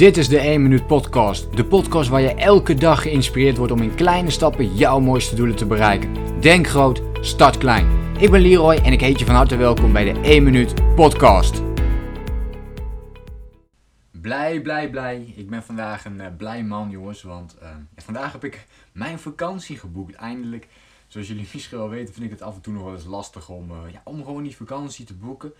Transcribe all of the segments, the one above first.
Dit is de 1 Minuut Podcast. De podcast waar je elke dag geïnspireerd wordt om in kleine stappen jouw mooiste doelen te bereiken. Denk groot, start klein. Ik ben Leroy en ik heet je van harte welkom bij de 1 Minuut Podcast. Blij, blij, blij. Ik ben vandaag een uh, blij man, jongens. Want uh, vandaag heb ik mijn vakantie geboekt. Eindelijk. Zoals jullie misschien wel weten, vind ik het af en toe nog wel eens lastig om, uh, ja, om gewoon die vakantie te boeken.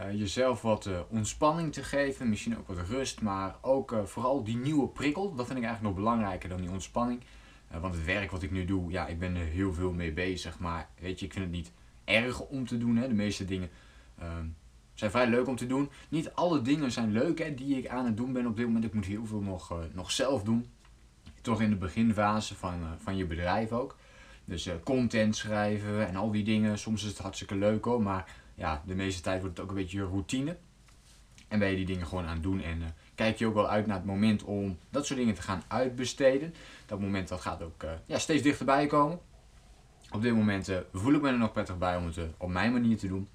Uh, jezelf wat uh, ontspanning te geven, misschien ook wat rust, maar ook uh, vooral die nieuwe prikkel. Dat vind ik eigenlijk nog belangrijker dan die ontspanning. want het werk wat ik nu doe, ja, ik ben er heel veel mee bezig. Maar weet je, ik vind het niet erg om te doen. Hè. De meeste dingen ehm, zijn vrij leuk om te doen. Niet alle dingen zijn leuk hè, die ik aan het doen ben op dit moment. Ik moet heel veel nog, nog zelf doen. Toch in de beginfase van, van je bedrijf ook. Dus content schrijven en al die dingen. Soms is het hartstikke leuk hoor, maar ja, de meeste tijd wordt het ook een beetje routine. En ben je die dingen gewoon aan het doen. En uh, kijk je ook wel uit naar het moment om dat soort dingen te gaan uitbesteden. Dat moment dat gaat ook uh, ja, steeds dichterbij komen. Op dit moment uh, voel ik me er nog prettig bij om het op mijn manier te doen.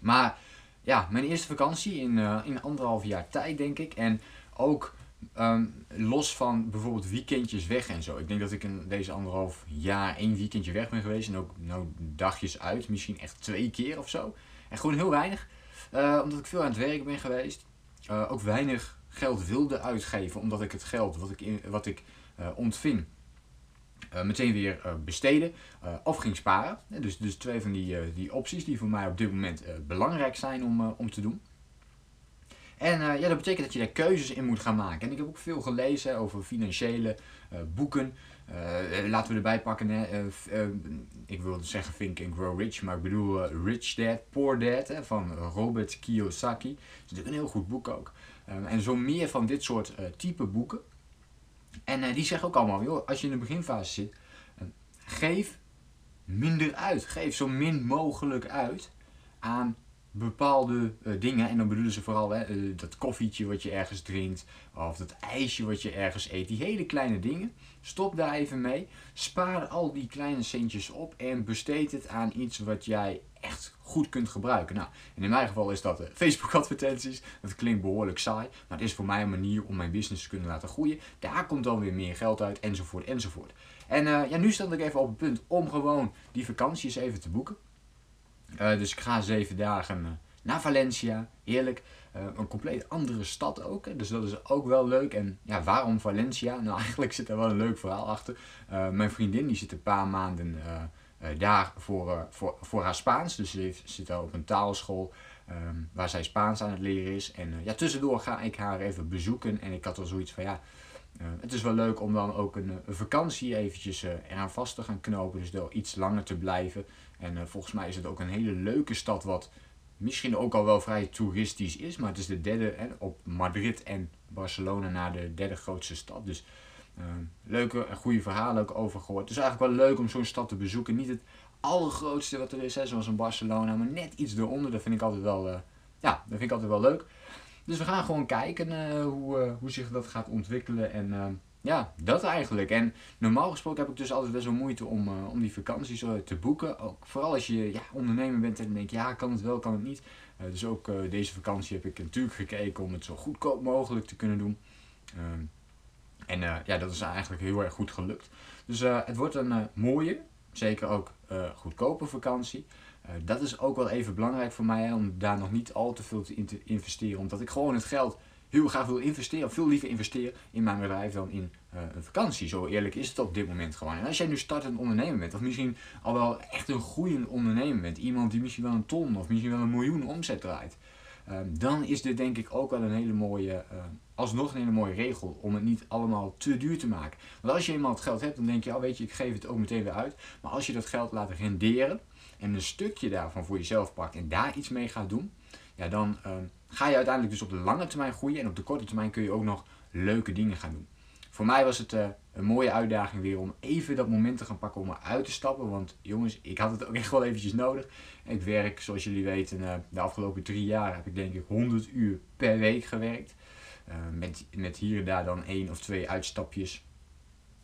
Maar ja, mijn eerste vakantie in, in anderhalf jaar tijd denk ik. En ook um, los van bijvoorbeeld weekendjes weg en zo. Ik denk dat ik in deze anderhalf jaar één weekendje weg ben geweest. En ook nou, dagjes uit. Misschien echt twee keer of zo. En gewoon heel weinig. Uh, omdat ik veel aan het werk ben geweest. Uh, ook weinig geld wilde uitgeven. Omdat ik het geld wat ik, in, wat ik uh, ontving. meteen weer besteden of ging sparen. Dus, dus twee van die, die opties die voor mij op dit moment belangrijk zijn om, om te doen. En uh, ja, dat betekent dat je daar keuzes in moet gaan maken. En ik heb ook veel gelezen over financiële uh, boeken. Uh, laten we erbij pakken, hè. ik wilde zeggen Think and Grow Rich, maar ik bedoel Rich Dad, Poor Dad hè, van Robert Kiyosaki. Dat is natuurlijk een heel goed boek ook. en zo meer van dit soort type boeken. En die zeggen ook allemaal, joh, als je in de beginfase zit, geef minder uit. Geef zo min mogelijk uit aan bepaalde uh, dingen. En dan bedoelen ze vooral hè, uh, dat koffietje wat je ergens drinkt. Of dat ijsje wat je ergens eet. Die hele kleine dingen. Stop daar even mee. Spaar al die kleine centjes op. En besteed het aan iets wat jij echt goed kunt gebruiken. Nou, en in mijn geval is dat uh, Facebook advertenties. Dat klinkt behoorlijk saai. Maar het is voor mij een manier om mijn business te kunnen laten groeien. Daar komt dan weer meer geld uit. Enzovoort enzovoort. En ja, nu stond ik even op het punt om gewoon die vakanties even te boeken. Uh, dus ik ga zeven dagen uh, naar Valencia. Heerlijk. Uh, een compleet andere stad ook. Hè. Dus dat is ook wel leuk. En ja, waarom Valencia? Nou, eigenlijk zit er wel een leuk verhaal achter. mijn vriendin die zit een paar maanden daar voor, voor, voor haar Spaans. Dus ze zit daar op een taalschool um, waar zij Spaans aan het leren is. En ja, tussendoor ga ik haar even bezoeken. En ik had al zoiets van ja. Het is wel leuk om dan ook een, een vakantie eventjes eraan vast te gaan knopen. Dus door iets langer te blijven. En uh, volgens mij is het ook een hele leuke stad, wat misschien ook al wel vrij toeristisch is. Maar het is de derde, hè, op Madrid en Barcelona na de derde grootste stad. Dus uh, leuke en goede verhalen ook over gehoord. Het is eigenlijk wel leuk om zo'n stad te bezoeken. Niet het allergrootste wat er is, zoals een Barcelona, maar net iets eronder. Dat vind ik altijd wel, ja, dat vind ik altijd wel leuk. Dus we gaan gewoon kijken hoe, hoe zich dat gaat ontwikkelen. En ja, dat eigenlijk. En normaal gesproken heb ik dus altijd best wel moeite om, om die vakanties te boeken. Ook vooral als je ja, ondernemer bent en dan denk je, ja, kan het wel, kan het niet. Dus ook deze vakantie heb ik natuurlijk gekeken om het zo goedkoop mogelijk te kunnen doen. Ehm, en ja, dat is eigenlijk heel erg goed gelukt. Dus het wordt een mooie, zeker ook goedkope vakantie. Dat is ook wel even belangrijk voor mij, om daar nog niet al te veel te investeren. Omdat ik gewoon het geld heel graag wil investeren, veel liever investeren in mijn bedrijf dan in uh, een vakantie. Zo eerlijk is het op dit moment gewoon. En als jij nu startend ondernemer bent, of misschien al wel echt een goede ondernemer bent, iemand die misschien wel een ton of misschien wel een miljoen omzet draait, uh, dan is dit denk ik ook wel een hele mooie, uh, alsnog een hele mooie regel om het niet allemaal te duur te maken. Want als je eenmaal het geld hebt, dan denk je, oh weet je, ik geef het ook meteen weer uit. Maar als je dat geld laat renderen en een stukje daarvan voor jezelf pakt en daar iets mee gaat doen, ja, dan ehm, ga je uiteindelijk dus op de lange termijn groeien. En op de korte termijn kun je ook nog leuke dingen gaan doen. Voor mij was het uh, een mooie uitdaging weer om even dat moment te gaan pakken om eruit te stappen. Want jongens, ik had het ook echt wel eventjes nodig. Ik werk, zoals jullie weten, uh, de afgelopen drie jaar heb ik denk ik 100 uur per week gewerkt. Met, met hier en daar dan één of twee uitstapjes.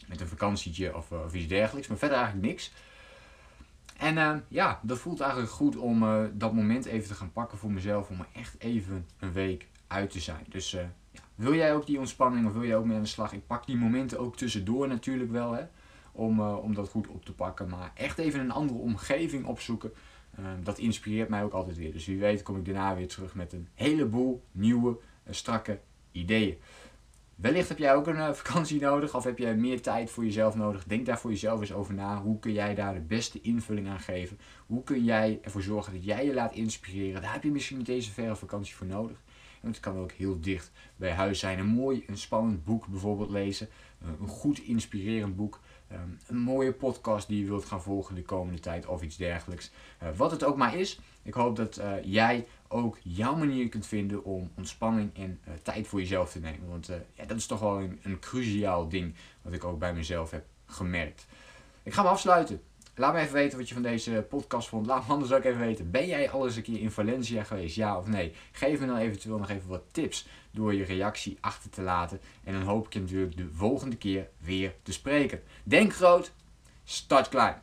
Met een vakantietje of, of iets dergelijks. Maar verder eigenlijk niks. En uh, ja, dat voelt eigenlijk goed om uh, dat moment even te gaan pakken voor mezelf. Om echt even een week uit te zijn. Dus uh, ja, wil jij ook die ontspanning of wil jij ook mee aan de slag? Ik pak die momenten ook tussendoor natuurlijk wel, hè, om, uh, om dat goed op te pakken. Maar echt even een andere omgeving opzoeken, uh, dat inspireert mij ook altijd weer. Dus wie weet kom ik daarna weer terug met een heleboel nieuwe, strakke ideeën. Wellicht heb jij ook een uh, vakantie nodig of heb jij meer tijd voor jezelf nodig. Denk daar voor jezelf eens over na. Hoe kun jij daar de beste invulling aan geven? Hoe kun jij ervoor zorgen dat jij je laat inspireren? Daar heb je misschien niet deze verre vakantie voor nodig. En het kan ook heel dicht bij huis zijn. Een mooi, een spannend boek bijvoorbeeld lezen. Uh, een goed inspirerend boek. Um, een mooie podcast die je wilt gaan volgen de komende tijd of iets dergelijks. Uh, wat het ook maar is. Ik hoop dat uh, jij ook jouw manier kunt vinden om ontspanning en uh, tijd voor jezelf te nemen. Want ja, dat is toch wel een, een cruciaal ding wat ik ook bij mezelf heb gemerkt. Ik ga me afsluiten. Laat me even weten wat je van deze podcast vond. Laat me anders ook even weten. Ben jij al eens een keer in Valencia geweest? Ja of nee? Geef me dan eventueel nog even wat tips door je reactie achter te laten. En dan hoop ik je natuurlijk de volgende keer weer te spreken. Denk groot, start klein.